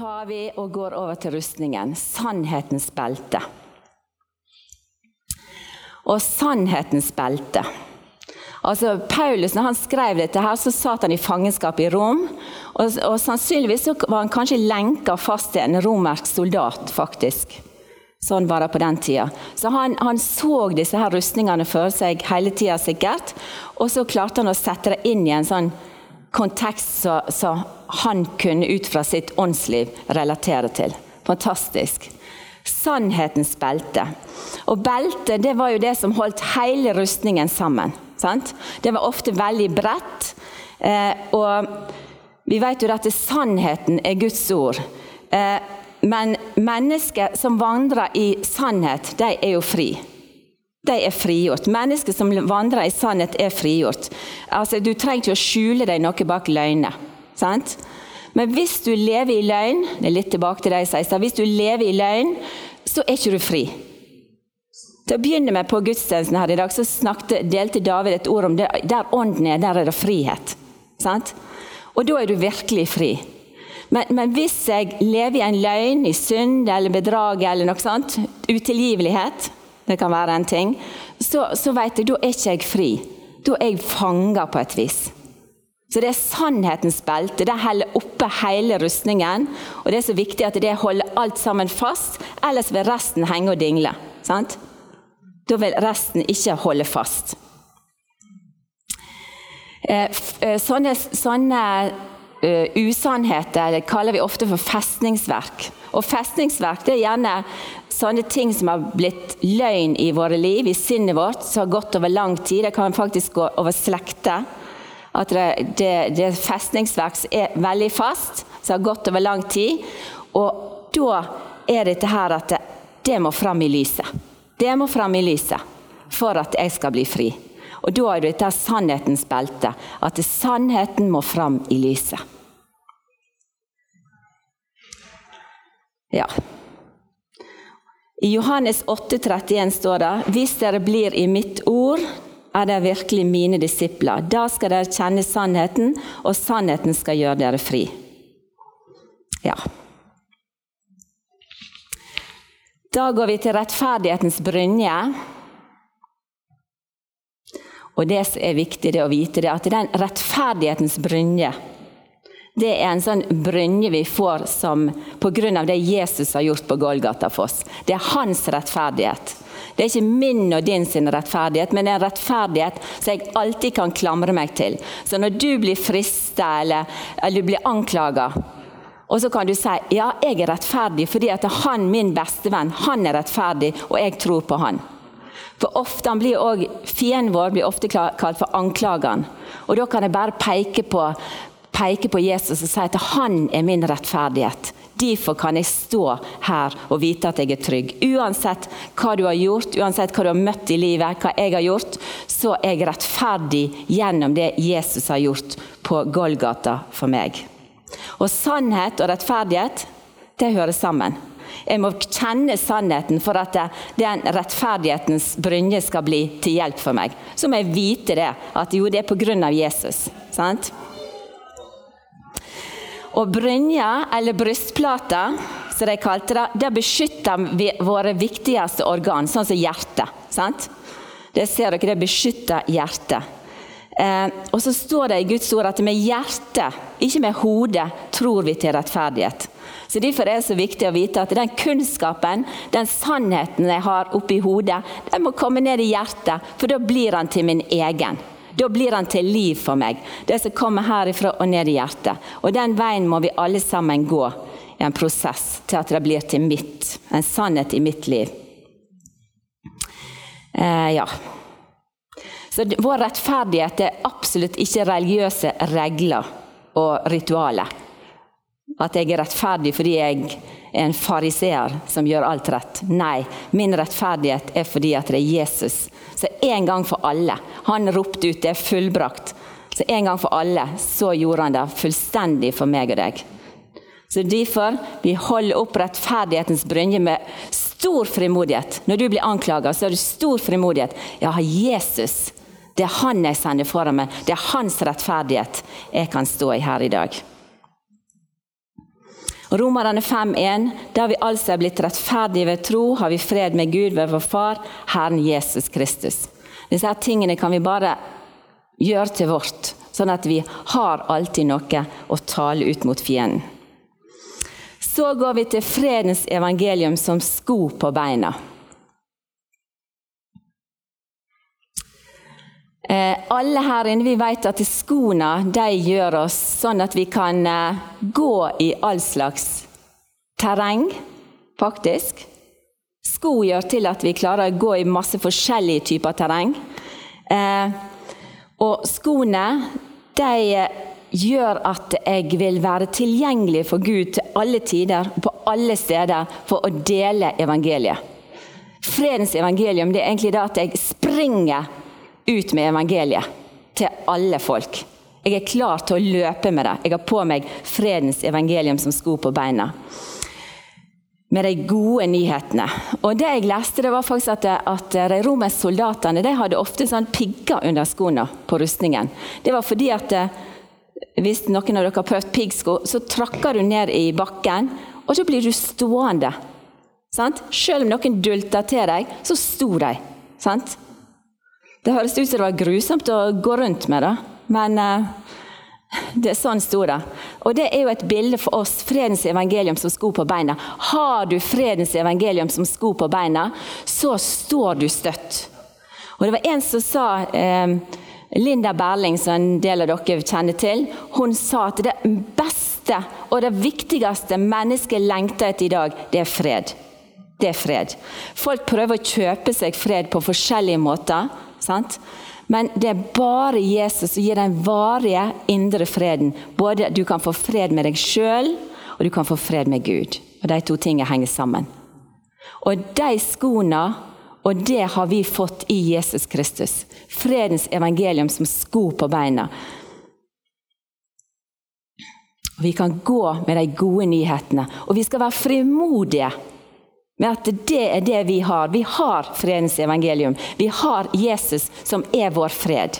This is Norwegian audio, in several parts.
Tar vi og går over til rustningen. Sannhetens belte. Og sannhetens belte. Altså, Paulus når han skrev dette, her, så satt han i fangenskap i Rom. Og, og Sannsynligvis var han kanskje lenka fast til en romersk soldat. faktisk. Sånn var det på den tida. Så han, han så disse her rustningene for seg hele tida, sikkert. Og så klarte han å sette det inn i en sånn kontekst som han kunne ut fra sitt åndsliv relatere til. Fantastisk. Sannhetens belte. Og beltet det var jo det som holdt hele rustningen sammen. Sant? Det var ofte veldig bredt. Eh, og vi vet jo at sannheten er Guds ord. Eh, men mennesker som vandrer i sannhet, de er jo fri. De er frigjort. Mennesker som vandrer i sannhet, er frigjort. Altså, Du trenger ikke å skjule deg noe bak løgner. Sant? Men hvis du lever i løgn det er litt tilbake til det jeg sier, hvis du lever i løgn, så er ikke du fri. Til å begynne med På gudstjenesten her i dag så snakket, delte David et ord om det. Der ånden er, der er det frihet. Sant? Og da er du virkelig fri. Men, men, hvis jeg lever i en løgn, i synd eller bedrag eller noe sånt, utilgivelighet, det kan være en ting, så, så vet jeg, da er ikke jeg fri. Da er jeg fanga på et vis. Så det er sannhetens belte. Det holder oppe hele rustningen. Og det er så viktig at det holder alt sammen fast, ellers vil resten henge og dingle. Sant? Da vil resten ikke holde fast. Eh, eh, sånne, sånne uh, usannheter kaller vi ofte for festningsverk. Og festningsverk det er gjerne sånne ting som har blitt løgn i våre liv, i sinnet vårt, som har gått over lang tid. Det kan faktisk gå over slekter. At det, det, det festningsverk er veldig fast, som har gått over lang tid. Og da er dette her at det, det må fram i lyset. Det må fram i lyset for at jeg skal bli fri. Og da er dette sannhetens belte. At sannheten må fram i lyset. Ja. I Johannes 8,31 står det Hvis dere blir i mitt ord, er dere virkelig mine disipler. Da skal dere kjenne sannheten, og sannheten skal gjøre dere fri. Ja. Da går vi til rettferdighetens brynje. Og det som er viktig det å vite, det er at den rettferdighetens brynje det er en sånn brynje vi får som pga. det Jesus har gjort på Golgata for oss. Det er hans rettferdighet. Det er ikke min og din sin rettferdighet, men en rettferdighet som jeg alltid kan klamre meg til. Så når du blir frista eller, eller, du blir anklaga, og så kan du si ja, jeg er rettferdig fordi at han, min bestevenn, han er rettferdig, og jeg tror på han. For ofte han blir Fienden vår blir ofte kalt for anklageren. Og Da kan jeg bare peke på, peke på Jesus og si at han er min rettferdighet. Derfor kan jeg stå her og vite at jeg er trygg. Uansett hva du har gjort, uansett hva du har møtt i livet, hva jeg har gjort, så er jeg rettferdig gjennom det Jesus har gjort på Golgata for meg. Og sannhet og rettferdighet, det hører sammen. Jeg må kjenne sannheten for at den rettferdighetens brynje skal bli til hjelp for meg. Så må jeg vite det, at jo, det er pga. Jesus. sant? Og brynja, eller brystplata, som de kalte det, det beskytter våre viktigste organ, sånn som hjertet. sant? Det ser dere, det beskytter hjertet. Eh, og så står det i Guds ord at med hjertet, ikke med hodet, tror vi til rettferdighet. Så Derfor er det så viktig å vite at den kunnskapen, den sannheten jeg har oppi hodet, den må komme ned i hjertet, for da blir han til min egen. Da blir han til liv for meg. Det som kommer herifra og ned i hjertet. Og den veien må vi alle sammen gå i en prosess til at det blir til mitt. En sannhet i mitt liv. Eh, ja. Så vår rettferdighet er absolutt ikke religiøse regler og ritualer. At jeg er rettferdig fordi jeg er en fariseer som gjør alt rett. Nei, min rettferdighet er fordi at det er Jesus. Så en gang for alle. Han ropte ut 'det er fullbrakt'. Så en gang for alle så gjorde han det fullstendig for meg og deg. Så derfor vi holder opp rettferdighetens brynje med stor frimodighet. Når du blir anklaga, så har du stor frimodighet. Ja, Jesus, det er han jeg sender foran meg. Det er hans rettferdighet jeg kan stå i her i dag. Romerne 5,1. Da vi altså er blitt rettferdige ved tro, har vi fred med Gud ved vår Far, Herren Jesus Kristus. Disse her tingene kan vi bare gjøre til vårt, sånn at vi har alltid noe å tale ut mot fienden. Så går vi til fredens evangelium som sko på beina. Alle her inne vi vet at skoene de gjør oss sånn at vi kan eh, gå i all slags terreng, faktisk. Sko gjør til at vi klarer å gå i masse forskjellige typer terreng. Eh, og skoene de gjør at jeg vil være tilgjengelig for Gud til alle tider og på alle steder for å dele evangeliet. Fredens evangelium det er egentlig det at jeg springer ut med evangeliet til alle folk. Jeg er klar til å løpe med det. Jeg har på meg fredens evangelium som sko på beina. Med de gode nyhetene. Og det jeg leste, det var faktisk at, at de romerske soldatene de hadde ofte sånn pigger under skoene på rustningen. Det var fordi at hvis noen av dere har prøvd piggsko, så trakker du ned i bakken, og så blir du stående. Sant? Selv om noen dulter til deg, så sto de. Sant? Det høres ut som det var grusomt å gå rundt med det, men uh, det er sånn sto det. Og det er jo et bilde for oss, fredens evangelium som sko på beina. Har du fredens evangelium som sko på beina, så står du støtt. Og det var en som sa eh, Linda Berling, som en del av dere kjenner til, hun sa at det beste og det viktigste mennesket lengter etter i dag, det er fred. Det er fred. Folk prøver å kjøpe seg fred på forskjellige måter. Sant? Men det er bare Jesus som gir den varige indre freden. Både Du kan få fred med deg sjøl, og du kan få fred med Gud. Og De to tingene henger sammen. Og de skoene, og det har vi fått i Jesus Kristus. Fredens evangelium som sko på beina. Vi kan gå med de gode nyhetene, og vi skal være frimodige med at det er det vi har. Vi har fredens evangelium. Vi har Jesus, som er vår fred.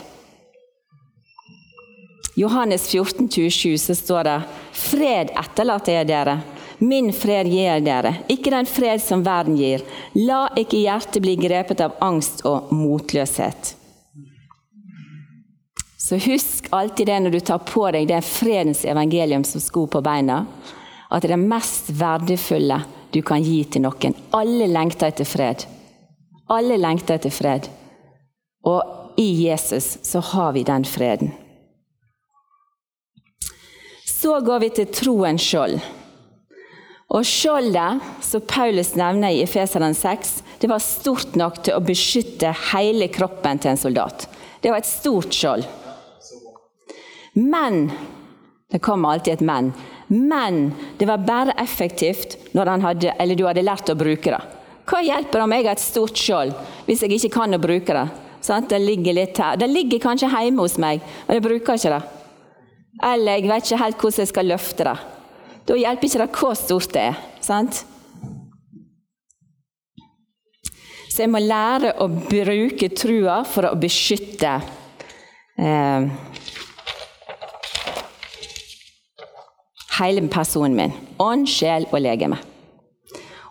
Johannes 14, 27, så står det Fred etterlater jeg dere. Min fred gir dere, ikke den fred som verden gir. La ikke hjertet bli grepet av angst og motløshet. Så husk alltid det når du tar på deg det fredens evangelium som sko på beina, at det er det mest verdifulle du kan gi til noen. Alle lengter etter fred. Alle lengter etter fred. Og i Jesus så har vi den freden. Så går vi til troens skjold. Og skjoldet som Paulus nevner i Efeseren 6, det var stort nok til å beskytte hele kroppen til en soldat. Det var et stort skjold. Men Det kommer alltid et men. Men det var bare effektivt når hadde, du hadde lært å bruke det. Hva hjelper det om jeg har et stort skjold hvis jeg ikke kan å bruke det? Sånn, det ligger litt her. Det ligger kanskje hjemme hos meg, men jeg bruker ikke det. Eller jeg vet ikke helt hvordan jeg skal løfte det. Da hjelper ikke det hvor stort det er. sant? Så jeg må lære å bruke trua for å beskytte eh, hele personen min. Ånd, sjel og legeme.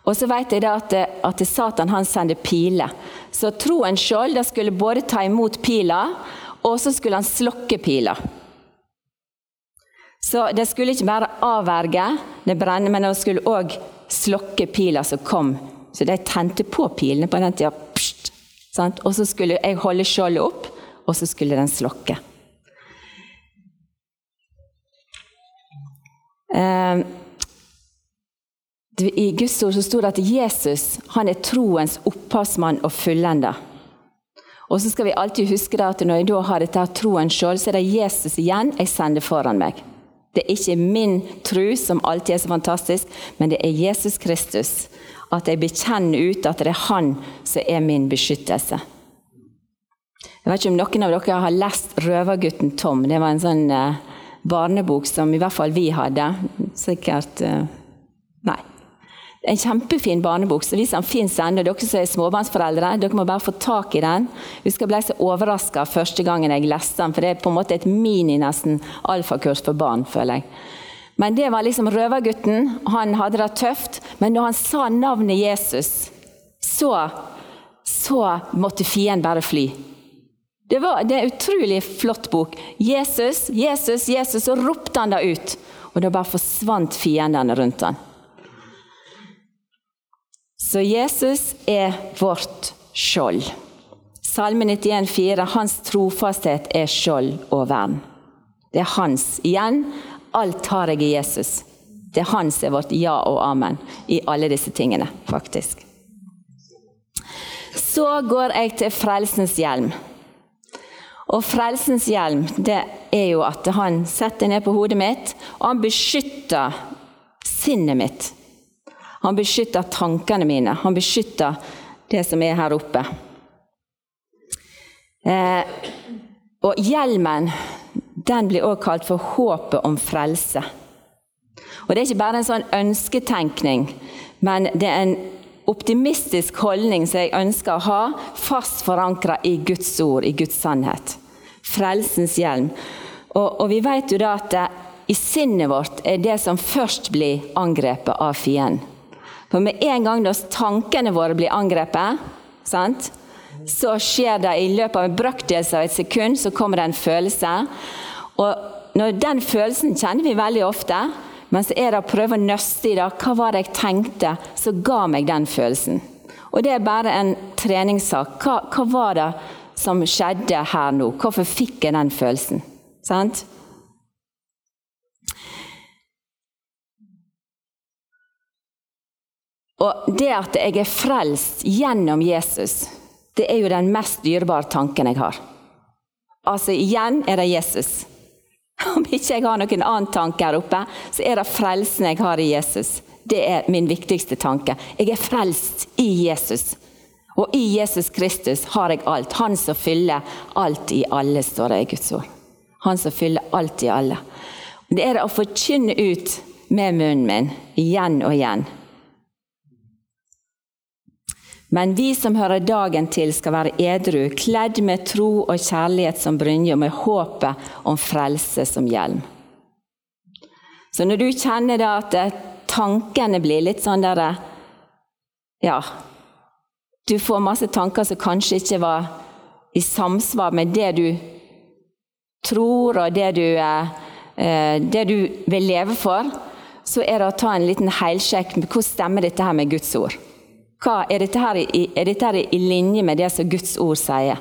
Og så vet jeg at, at Satan han sender piler. Så troen sjøl skulle både ta imot pila, og så skulle han slokke pila. Så det skulle ikke bare avverge det brenne, men det skulle òg slokke pila som kom. Så de tente på pilene på den tida. Og så skulle jeg holde skjoldet opp, og så skulle den slokke. Eh, I Guds ord så står det at Jesus han er troens opphavsmann og fullender. Og så skal vi alltid huske at når jeg da har dette troen sjøl, så er det Jesus igjen jeg sender foran meg. Det er ikke min tro som alltid er så fantastisk, men det er Jesus Kristus. At jeg bekjenner ut at det er Han som er min beskyttelse. Jeg vet ikke om noen av dere har lest 'Røvergutten Tom'. Det var en sånn uh, barnebok som i hvert fall vi hadde. Sikkert uh, Nei. En kjempefin barnebok. så Hvis den fins ennå, dere som er småbarnsforeldre, dere må bare få tak i den. Vi skal bli så overraska første gangen jeg leste den, for det er på en måte et mini-nesten alfakurs for barn, føler jeg. Men det var liksom røvergutten. Han hadde det tøft. Men når han sa navnet Jesus, så, så måtte fienden bare fly. Det, var, det er en utrolig flott bok. Jesus, Jesus, Jesus, så ropte han det ut. Og da bare forsvant fiendene rundt han. Så Jesus er vårt skjold. Salme 91, 91,4.: Hans trofasthet er skjold og vern. Det er hans. Igjen, alt har jeg i Jesus. Det er hans er vårt ja og amen i alle disse tingene, faktisk. Så går jeg til frelsens hjelm. Og frelsens hjelm det er jo at han setter ned på hodet mitt, og han beskytter sinnet mitt. Han beskytter tankene mine. Han beskytter det som er her oppe. Eh, og hjelmen den blir også kalt for håpet om frelse. Og Det er ikke bare en sånn ønsketenkning, men det er en optimistisk holdning som jeg ønsker å ha, fast forankra i Guds ord, i Guds sannhet. Frelsens hjelm. Og, og vi vet jo da at det, i sinnet vårt er det som først blir angrepet av fienden. For med en gang da tankene våre blir angrepet, sant? så skjer det i løpet av en brøkdels av et sekund så kommer det en følelse. Og når Den følelsen kjenner vi veldig ofte, men så er det å prøve å nøste i det. Hva var det jeg tenkte som ga meg den følelsen? Og Det er bare en treningssak. Hva, hva var det som skjedde her nå? Hvorfor fikk jeg den følelsen? Sant? Og det at jeg er frelst gjennom Jesus, det er jo den mest dyrebare tanken jeg har. Altså igjen er det Jesus. Om ikke jeg har noen annen tanke her oppe, så er det frelsen jeg har i Jesus. Det er min viktigste tanke. Jeg er frelst i Jesus. Og i Jesus Kristus har jeg alt. Han som fyller alt i alle, står det i Guds ord. Han som fyller alt i alle. Det er det å forkynne ut med munnen min igjen og igjen. Men vi som hører dagen til, skal være edru, kledd med tro og kjærlighet som brynje, og med håpet om frelse som hjelm. Så når du kjenner da at eh, tankene blir litt sånn der eh, Ja, du får masse tanker som kanskje ikke var i samsvar med det du tror, og det du, eh, det du vil leve for, så er det å ta en liten heilsjekk med hvordan stemmer dette her med Guds ord. Hva, er, dette her er dette her i linje med det som Guds ord sier?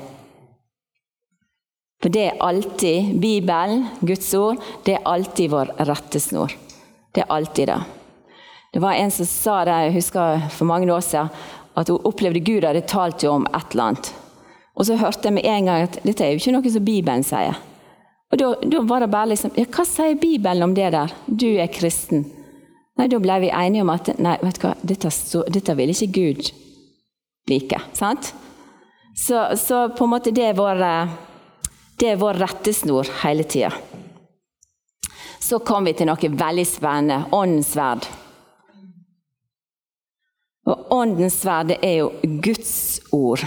For det er alltid Bibelen, Guds ord, det er alltid vår rettesnor. Det er alltid det. Det var en som sa det, jeg husker for mange år siden, at hun opplevde Gud hadde talt om et eller annet. Og så hørte jeg med en gang at dette er jo ikke noe som Bibelen sier. Og da, da var det bare liksom ja, Hva sier Bibelen om det der? Du er kristen. Nei, Da ble vi enige om at nei, vet du hva, dette, dette vil ikke Gud like. sant? Så, så, på en måte det er vår, det er vår rettesnor hele tida. Så kom vi til noe veldig spennende åndens sverd. Og åndens sverd det er jo Guds ord.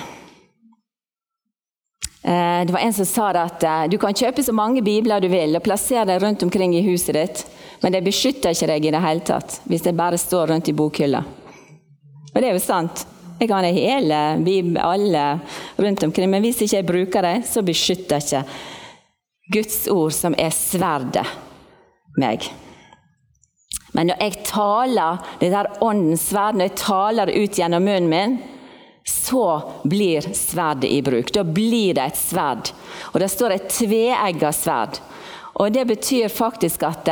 Eh, det var en som sa at eh, du kan kjøpe så mange bibler du vil og plassere dem rundt omkring i huset ditt. Men det beskytter ikke deg i det hele tatt hvis det bare står rundt i bokhylla. Og det er jo sant. Jeg kan ha hele vi alle rundt omkring, men hvis ikke jeg bruker det, så beskytter ikke Guds ord, som er sverdet, meg. Men når jeg taler det der åndens sverd, når jeg taler det ut gjennom munnen min, så blir sverdet i bruk. Da blir det et sverd. Og det står et tveegga sverd. Og Det betyr faktisk at,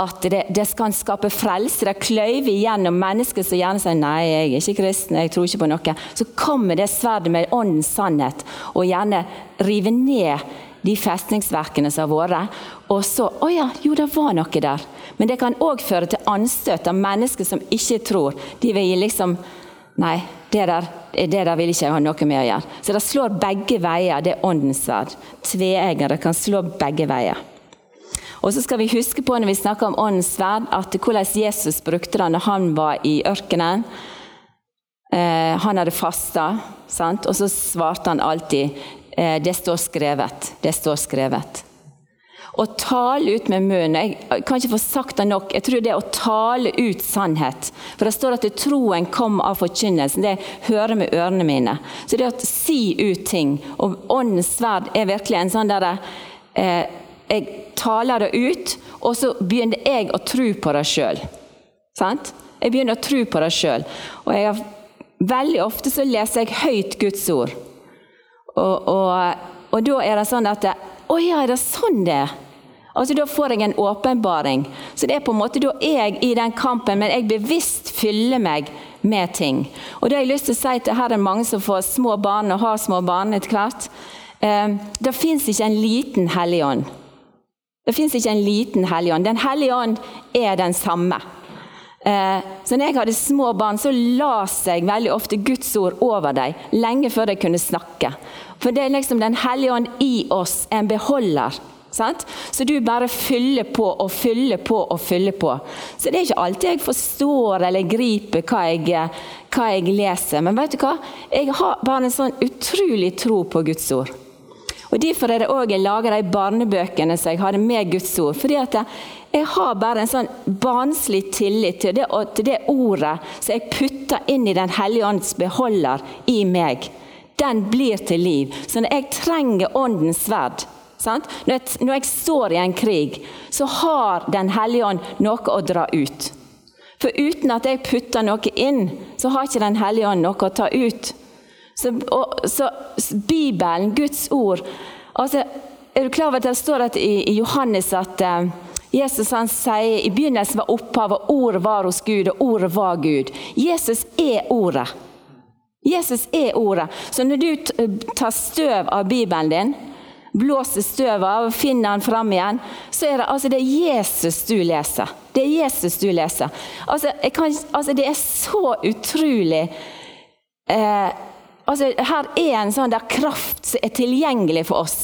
at det, det, skal skape frelse. Det kløyver igjennom mennesker som gjerne sier nei, jeg er ikke kristen, jeg tror ikke på noe. Så kommer det sverdet med åndens sannhet og gjerne river ned de festningsverkene som har vært. Og så Å ja, jo, det var noe der. Men det kan òg føre til anstøt av mennesker som ikke tror. De vil liksom Nei, det der, det der vil ikke jeg ha noe med å gjøre. Så det slår begge veier, det er åndens sverd. Tveeggere kan slå begge veier. Og så skal vi huske på når vi snakker om åndens sverd, at hvordan Jesus brukte det når han var i ørkenen. Eh, han hadde fasta, og så svarte han alltid eh, 'Det står skrevet'. Det står skrevet. Å tale ut med munnen Jeg kan ikke få sagt det nok. Jeg tror det er å tale ut sannhet. For det står at det troen kom av forkynnelsen. Det hører med ørene mine. Så det å si ut ting. Og åndens sverd er virkelig en sånn derre eh, Jeg taler det ut, og så begynner jeg å tro på det sjøl. Jeg begynner å tro på det sjøl. Veldig ofte så leser jeg høyt Guds ord. Og, og, og da er det sånn at Å ja, er det sånn det er? Altså, Da får jeg en åpenbaring. Så det er på en måte da jeg i den kampen, men jeg bevisst fyller meg med ting. Og det har jeg lyst til å si til her er mange som får små barn og har små barn etter hvert. Eh, det fins ikke en liten hellig ånd. Det fins ikke en liten hellig ånd. Den hellige ånd er den samme. Eh, så når jeg hadde små barn, så las jeg veldig ofte Guds ord over dem, lenge før de kunne snakke. For det er liksom Den hellige ånd i oss, en beholder. Sant? Så du bare fyller på og fyller på og fyller på. Så det er ikke alltid jeg forstår eller griper hva jeg, hva jeg leser. Men vet du hva? Jeg har bare en sånn utrolig tro på Guds ord. Og Derfor er det òg jeg lager de barnebøkene som jeg hadde med Guds ord. fordi at jeg har bare en sånn barnslig tillit til det, til det ordet som jeg putter inn i Den hellige ånds beholder i meg. Den blir til liv. Så når jeg trenger åndens sverd når jeg, når jeg står i en krig, så har Den hellige ånd noe å dra ut. For uten at jeg putter noe inn, så har ikke Den hellige ånd noe å ta ut. Så, og, så Bibelen, Guds ord altså, Er du klar over at det står at i, i Johannes at uh, Jesus han sier i begynnelsen var opphavet, ordet var hos Gud, og ordet var Gud. Jesus er ordet. Jesus er ordet. Så når du tar støv av Bibelen din, blåser støvet av og finner den fram igjen, så er det, altså, det er Jesus du leser. Det er Jesus du leser. Altså, kan, altså det er så utrolig eh, altså, Her er en sånn der kraft som er tilgjengelig for oss.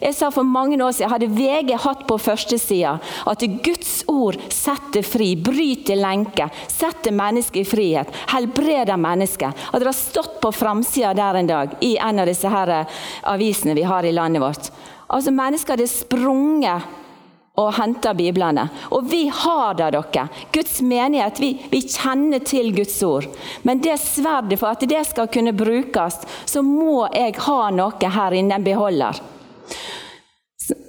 Jeg sa For mange år siden hadde VG hatt på førstesida at Guds ord setter fri, bryter lenker, setter mennesket i frihet, helbreder mennesket. At det har stått på framsida der en dag i en av disse her eh, avisene vi har i landet vårt. Altså Mennesker hadde sprunget og henter biblene. Og vi har det, dere. Guds menighet. Vi, vi, kjenner til Guds ord. Men det sverdet, for at det skal kunne brukes, så må jeg ha noe her inne, en beholder.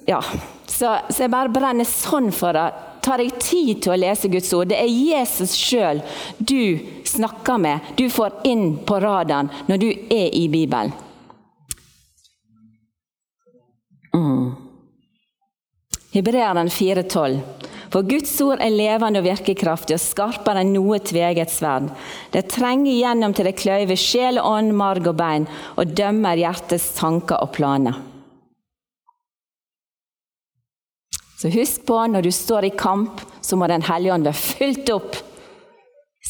Ja, så, så jeg bare brenner sånn for det. Tar jeg tid til å lese Guds ord? Det er Jesus sjøl du snakker med, du får inn på radaren når du er i Bibelen. Hebreeren 4,12. For Guds ord er levende og virkekraftig og skarpere enn noe tveget sverd. Det trenger igjennom til det kløyver sjel, ånd, marg og bein, og dømmer hjertets tanker og planer. Så husk på, når du står i kamp, så må Den hellige ånd være fylt opp,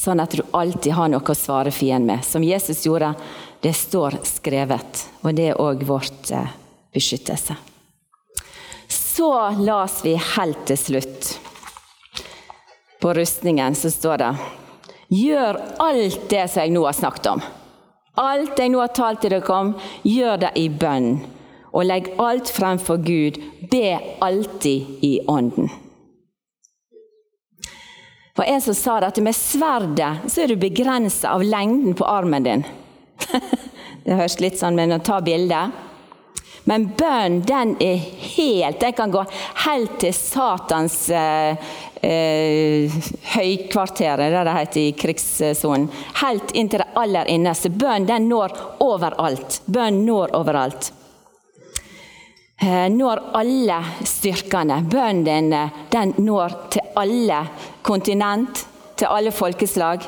sånn at du alltid har noe å svare fienden med. Som Jesus gjorde. Det står skrevet, og det er òg vårt eh, beskyttelse. Så las vi helt til slutt. På rustningen så står det Gjør alt det som jeg nå har snakket om. Alt jeg nå har talt til dere om, gjør det i bønn og legg alt fremfor Gud. Be alltid i Ånden. For en som sa at med sverdet så er du begrensa av lengden på armen din. det høres litt sånn med å ta bilde. Men bønn, den er helt Den kan gå helt til Satans eh, eh, høykvarter, det det heter i krigssonen. Helt inn til det aller innerste. Bønn, den når overalt. Bønn når overalt. Eh, når alle styrkene. Bønnen den når til alle kontinent, til alle folkeslag.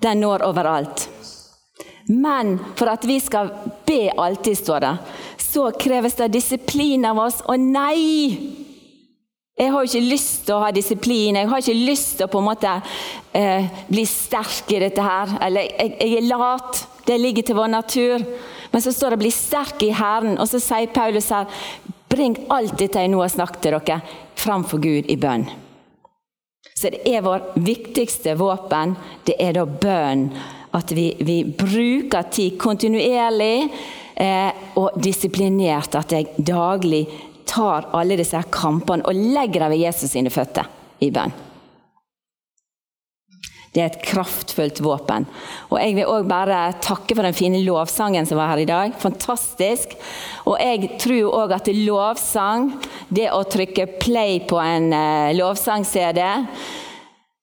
Den når overalt. Men for at vi skal be alltid, står det, så kreves det disiplin av oss. Og nei! Jeg har ikke lyst til å ha disiplin, jeg har ikke lyst til å på en måte eh, bli sterk i dette her. Eller jeg, jeg, er lat. Det ligger til vår natur. Men så står det 'bli sterk i Herren', og så sier Paulus her 'bring alt dette jeg nå har snakket til dere, framfor Gud i bønn'. Så det er vår viktigste våpen. Det er da bønn. At vi, vi bruker tid kontinuerlig og disiplinert. At jeg daglig tar alle disse her kampene og legger dem ved Jesus sine føtter i bønn. Det er et kraftfullt våpen. Og Jeg vil òg bare takke for den fine lovsangen som var her i dag. Fantastisk. Og jeg tror òg at lovsang, det å trykke play på en uh, lovsang-CD,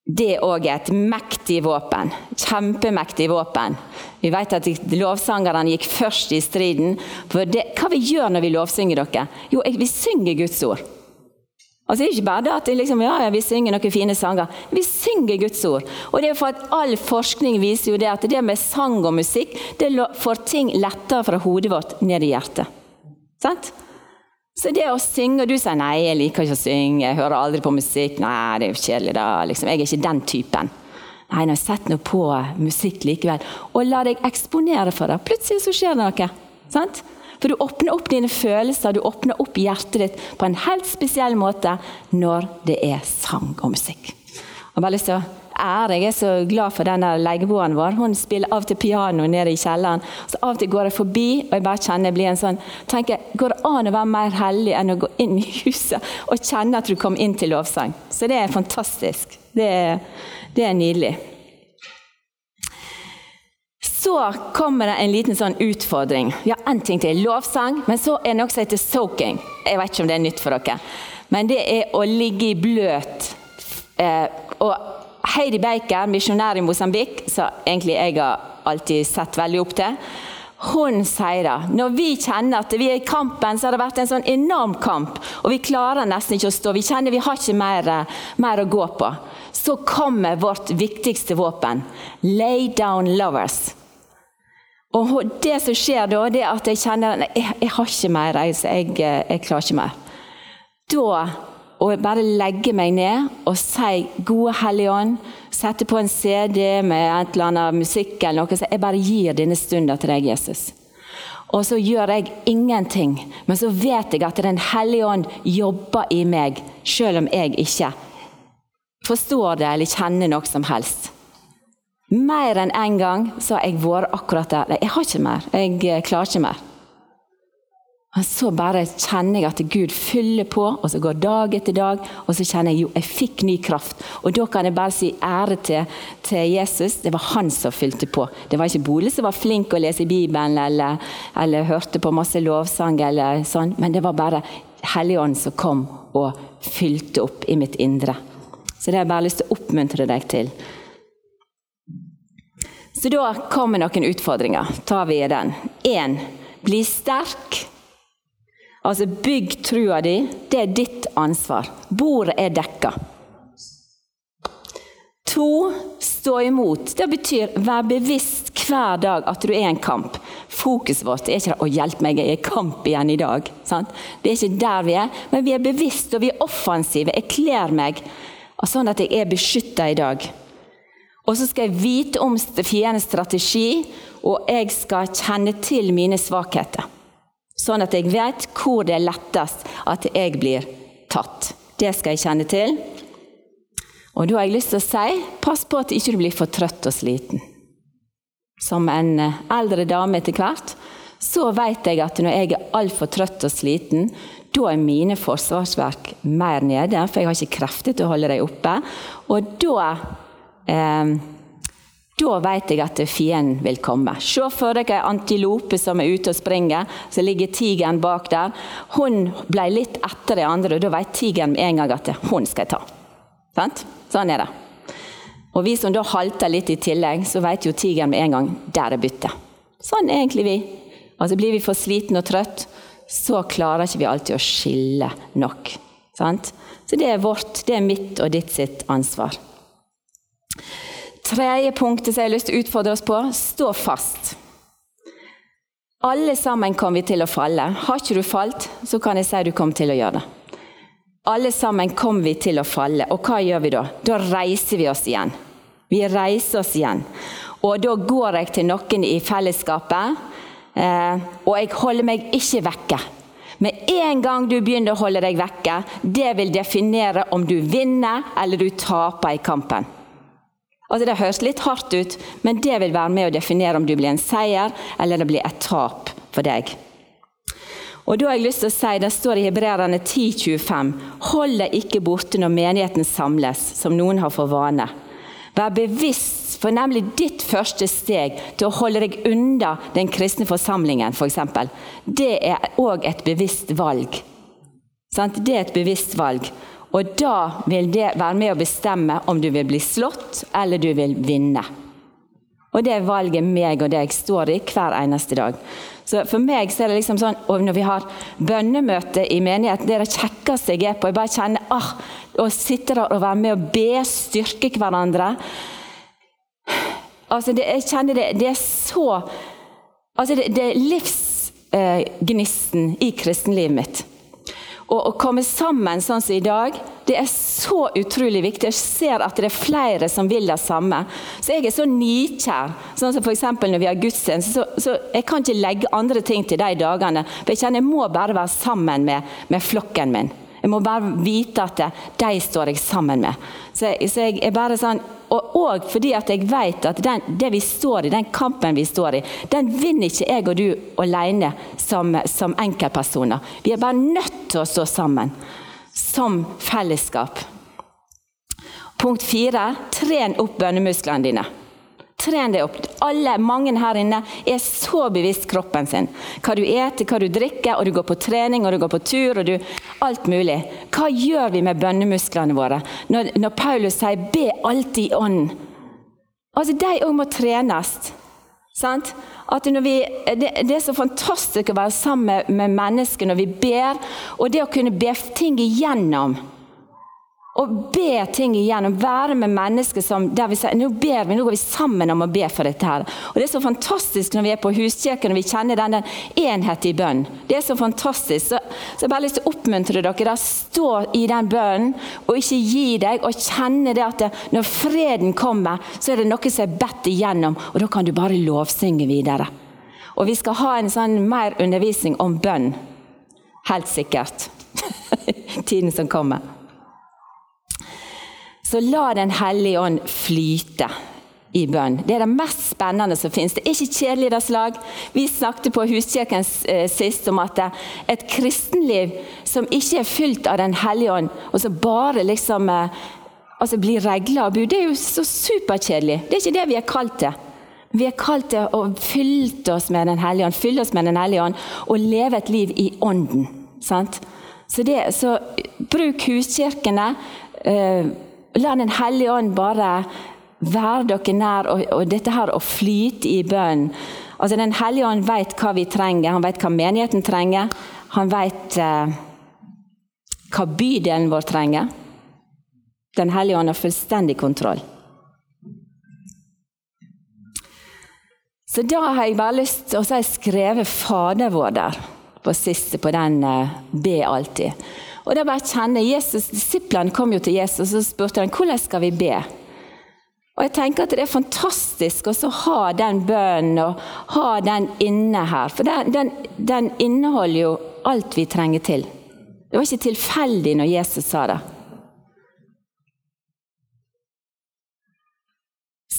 det òg er et mektig våpen. Kjempemektig våpen. Vi vet at lovsangerne gikk først i striden. For det, hva vi gjør når vi lovsynger dere? Jo, vi synger Guds ord. Altså, det er ikke bare det at liksom, ja, ja, vi synger noen fine sanger. Vi synger Guds ord. Og det er for at All forskning viser jo det at det med sang og musikk det får ting lettere fra hodet vårt ned i hjertet. Sant? Så det å synge Og du sier nei, jeg liker ikke å synge, jeg hører aldri på musikk. Nei, det er jo kjedelig, da. Liksom, jeg er ikke den typen. Nei, nå sett nå på musikk likevel. Og la deg eksponere for det. Plutselig så skjer det noe. Sant? For du åpner opp dine følelser, du åpner opp hjertet ditt på en helt spesiell måte når det er sang og musikk. Jeg har bare lyst til å ære. Jeg er så glad for denne leieboeren vår. Hun spiller av og til piano nede i kjelleren. Så Av og til går jeg forbi og jeg bare kjenner jeg blir en sånn tenker, Går det an å være mer hellig enn å gå inn i huset og kjenne at du kom inn til lovsang? Så det er fantastisk. Det er, det er nydelig. Så kommer det en liten sånn utfordring. Ja, en ting til. Lovsang. Men så er det noe som heter soaking. Jeg vet ikke om det er nytt for dere. Men det er å ligge i bløt. Eh, og Heidi Baker, misjonær i Mosambik, som egentlig jeg har alltid sett veldig opp til, hun sier da når vi kjenner at vi er i kampen, så har det vært en sånn enorm kamp, og vi klarer nesten ikke å stå, vi kjenner vi har ikke mer, mer å gå på, så kommer vårt viktigste våpen. Lay down lovers. Og det som skjer da, det er at jeg kjenner jeg, jeg har ikke mer, jeg, jeg, jeg klarer ikke mer. Da å bare legge meg ned og si 'Gode Hellige Ånd', sette på en CD med et eller annet musikk eller noe, så jeg bare gir denne stunden til deg, Jesus. Og så gjør jeg ingenting, men så vet jeg at Den hellige ånd jobber i meg, selv om jeg ikke forstår det eller kjenner noe som helst. Mer enn én en gang så har jeg vært akkurat der. Jeg har ikke mer. Jeg eh, klarer ikke mer. Men så bare kjenner jeg at Gud fyller på, og så går dag etter dag. Og så kjenner jeg jo, jeg fikk ny kraft. Og da kan jeg bare si ære til, til Jesus. Det var han som fylte på. Det var ikke Bole som var flink å lese Bibelen eller, eller hørte på masse lovsang, eller sånn, men det var bare Helligånden som kom og fylte opp i mitt indre. Så det har jeg bare lyst til å oppmuntre deg til. Så da kommer noen utfordringer. Tar vi den. Én bli sterk. Altså bygg trua di. Det er ditt ansvar. Bordet er dekka. To stå imot. Det betyr vær bevisst hver dag at du er i en kamp. Fokuset vårt er ikke å hjelpe meg, jeg er i kamp igjen i dag. Sant? Det er ikke der vi er, men vi er bevisst og vi er offensive. Jeg kler meg sånn at jeg er beskytta i dag. Og så skal jeg vite om fiendens strategi, og jeg skal kjenne til mine svakheter. Sånn at jeg vet hvor det er lettest at jeg blir tatt. Det skal jeg kjenne til. Og da har jeg lyst til å si pass på at du ikke blir for trøtt og sliten. Som en eh, eldre dame etter hvert, så vet jeg at når jeg er altfor trøtt og sliten, da er mine forsvarsverk mer nede, for jeg har ikke krefter til å holde dem oppe. Og da eh, da vet jeg at fienden vil komme. Se for dere ei antilope som er ute og springer. Så ligger tigeren bak der. Hun ble litt etter de andre, og da vet tigeren med en gang at hun skal jeg ta. Sant? Sånn er det. Og vi som da halter litt i tillegg, så vet jo tigeren med en gang der er byttet. Sånn er egentlig vi. Altså Blir vi for sliten og trøtt, så klarer ikke vi alltid å skille nok. Sant? Så det er vårt, det er mitt og ditt sitt ansvar. Tredje punktet som jeg har lyst til å utfordre oss på stå fast. Alle sammen kommer vi til å falle. Har ikke du falt, så kan jeg si du kommer til å gjøre det. Alle sammen kommer vi til å falle, og hva gjør vi da? Da reiser vi oss igjen. Vi reiser oss igjen. Og da går jeg til noen i fellesskapet, eh, og jeg holder meg ikke vekke. Med en gang du begynner å holde deg vekke, det vil definere om du vinner eller du taper i kampen. Altså Det høres litt hardt ut, men det vil være med å definere om du blir en seier eller det blir et tap for deg. Og da har jeg lyst til å si, Det står i Hebreerne 10,25.: Hold deg ikke borte når menigheten samles, som noen har for vane. Vær bevisst, for nemlig ditt første steg til å holde deg unna den kristne forsamlingen, f.eks., for det er òg et bevisst valg. Det er et bevisst valg. Og da vil det være med å bestemme om du vil bli slått eller du vil vinne. Og det er valget meg og deg står i hver eneste dag. Så For meg så er det liksom sånn og når vi har bønnemøte i menigheten, det er det kjekkeste jeg er på. Jeg bare kjenner ah, Å sitte der og være med og be, styrke hverandre. Altså, det, Jeg kjenner det, det er så Altså, det, det er livsgnisten eh, i kristenlivet mitt. Og å komme sammen sånn som i dag, det er så utrolig viktig. Jeg ser at det er flere som vil det samme. Så jeg er så nikjær. Sånn som f.eks. når vi har gudstjeneste, så, så, jeg kan ikke legge andre ting til de dagene. For jeg kjenner jeg må bare være sammen med, med flokken min. Jeg må bare vite at de står jeg sammen med. Så, så jeg er bare sånn og, og fordi at jeg vet at den, det vi står i, den kampen vi står i, den vinner ikke jeg og du alene som, som enkeltpersoner. Vi er bare nødt til å stå sammen som fellesskap. Punkt fire tren opp bønnemusklene dine. Tren deg opp. Alle, Mange her inne er så bevisst kroppen sin. Hva du eter, hva du drikker, og du går på trening og du går på tur. og du, Alt mulig. Hva gjør vi med bønnemusklene våre når, når Paulus sier 'be alltid i ånden'? Altså, De òg må trenes. Sant? Vi, det, det, er så fantastisk å være sammen med mennesker når vi ber, og det å kunne be ting igjennom og be ting igjennom. Være med mennesker som der vi sier nå ber vi, nå går vi sammen om å be for dette. her. Og Det er så fantastisk når vi er på huskirken og vi kjenner den, den enhet i bønn. Det er så fantastisk. Så, så jeg bare lyst til å oppmuntre dere. Da, stå i den bønnen og ikke gi deg. Og kjenne det at det, når freden kommer, så er det noe som er bedt igjennom. Og da kan du bare lovsynge videre. Og vi skal ha en sånn mer undervisning om bønn. Helt sikkert. Tiden som kommer. Så la Den hellige ånd flyte i bønn. Det er det mest spennende som finnes. Det er ikke kjedelig det slag. Vi snakket på Huskirken eh, sist om at et kristenliv som ikke er fylt av Den hellige ånd, og som bare liksom eh, altså blir regler og bud, det er jo så superkjedelig. Det er ikke det vi er kalt til. Vi er kalt til å fylle oss med Den hellige ånd, fylle oss med Den hellige ånd og leve et liv i ånden. Sant? Så, det, så bruk huskirkene. Øh, La Den hellige ånd bare være dere nær, og, og dette her å flyte i bønn. Altså, Den hellige ånd vet hva vi trenger, han vet hva menigheten trenger. Han vet eh, hva bydelen vår trenger. Den hellige ånd har fullstendig kontroll. Så da har jeg bare lyst til å skrevet Fader vår der på siste på den eh, Be alltid. Og da bare kjenne Jesus, Disiplene kom jo til Jesus og spurte han, hvordan skal vi be. Og jeg tenker at Det er fantastisk å ha den bønnen og ha den inne her. For den, den, den inneholder jo alt vi trenger til. Det var ikke tilfeldig når Jesus sa det.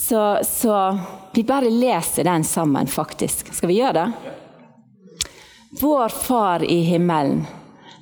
Så, så, vi bare leser den sammen, faktisk. Skal vi gjøre det? Vår Far i himmelen.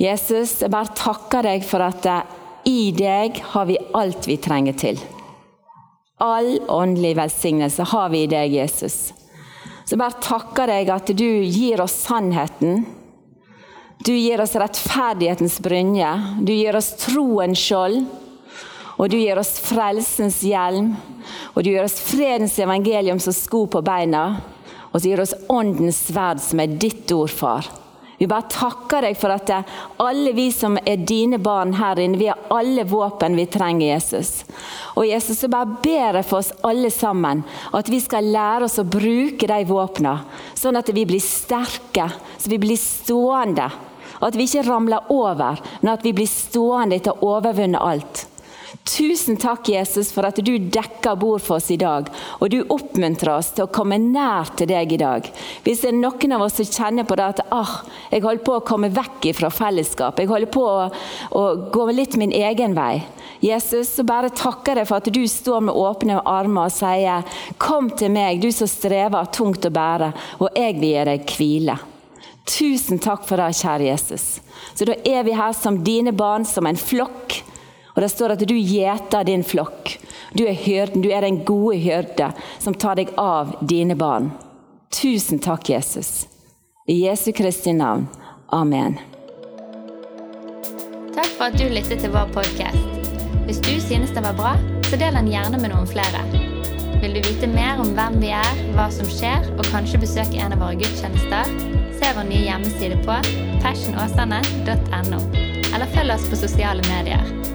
Jesus, jeg bare takker deg for at eh, i deg har vi alt vi trenger til. All åndelig velsignelse har vi i deg, Jesus. Så jeg bare takker deg at du gir oss sannheten. Du gir oss rettferdighetens brynje. Du gir oss troens skjold. Og du gir oss frelsens hjelm. Og du gir oss fredens evangelium som sko på beina. Og så gir du oss åndens sverd, som er ditt ord, far. Vi bare takker deg for at alle vi som er dine barn her inne, vi har alle våpen vi trenger, Jesus. Og Jesus, så bare ber jeg for oss alle sammen at vi skal lære oss å bruke de våpnene, sånn at vi blir sterke, så vi blir stående. At vi ikke ramler over, men at vi blir stående etter å ha overvunnet alt. Tusen takk, Jesus, for at du dekker bord for oss i dag. Og du oppmuntrer oss til å komme nær til deg i dag. Hvis det er noen av oss som kjenner på det at ah, jeg holder på å komme vekk fra fellesskap, jeg holder på å, å gå litt min egen vei. Jesus, så bare takker jeg for at du står med åpne armer og sier Kom til meg, du som strever tungt å bære, og jeg vil gi deg hvile. Tusen takk for det, kjære Jesus. Så da er vi her som dine barn, som en flokk og Det står at du gjeter din flokk. Du er hyrden, du er den gode hyrde som tar deg av dine barn. Tusen takk, Jesus. I Jesu Kristi navn. Amen. Takk for at du lyttet til vår podkast. Hvis du synes det var bra, så del den gjerne med noen flere. Vil du vite mer om hvem vi er, hva som skjer, og kanskje besøke en av våre gudstjenester, se vår nye hjemmeside på passionåsane.no, eller følg oss på sosiale medier.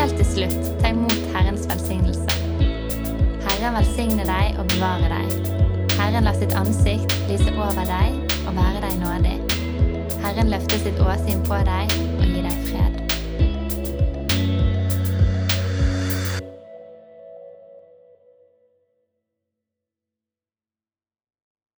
Helt til slutt, ta imot Herrens velsignelse. Herren velsigne deg og bevare deg. Herren la sitt ansikt lyse over deg og være deg nådig. Herren løfter sitt åsyn på deg og gir deg fred.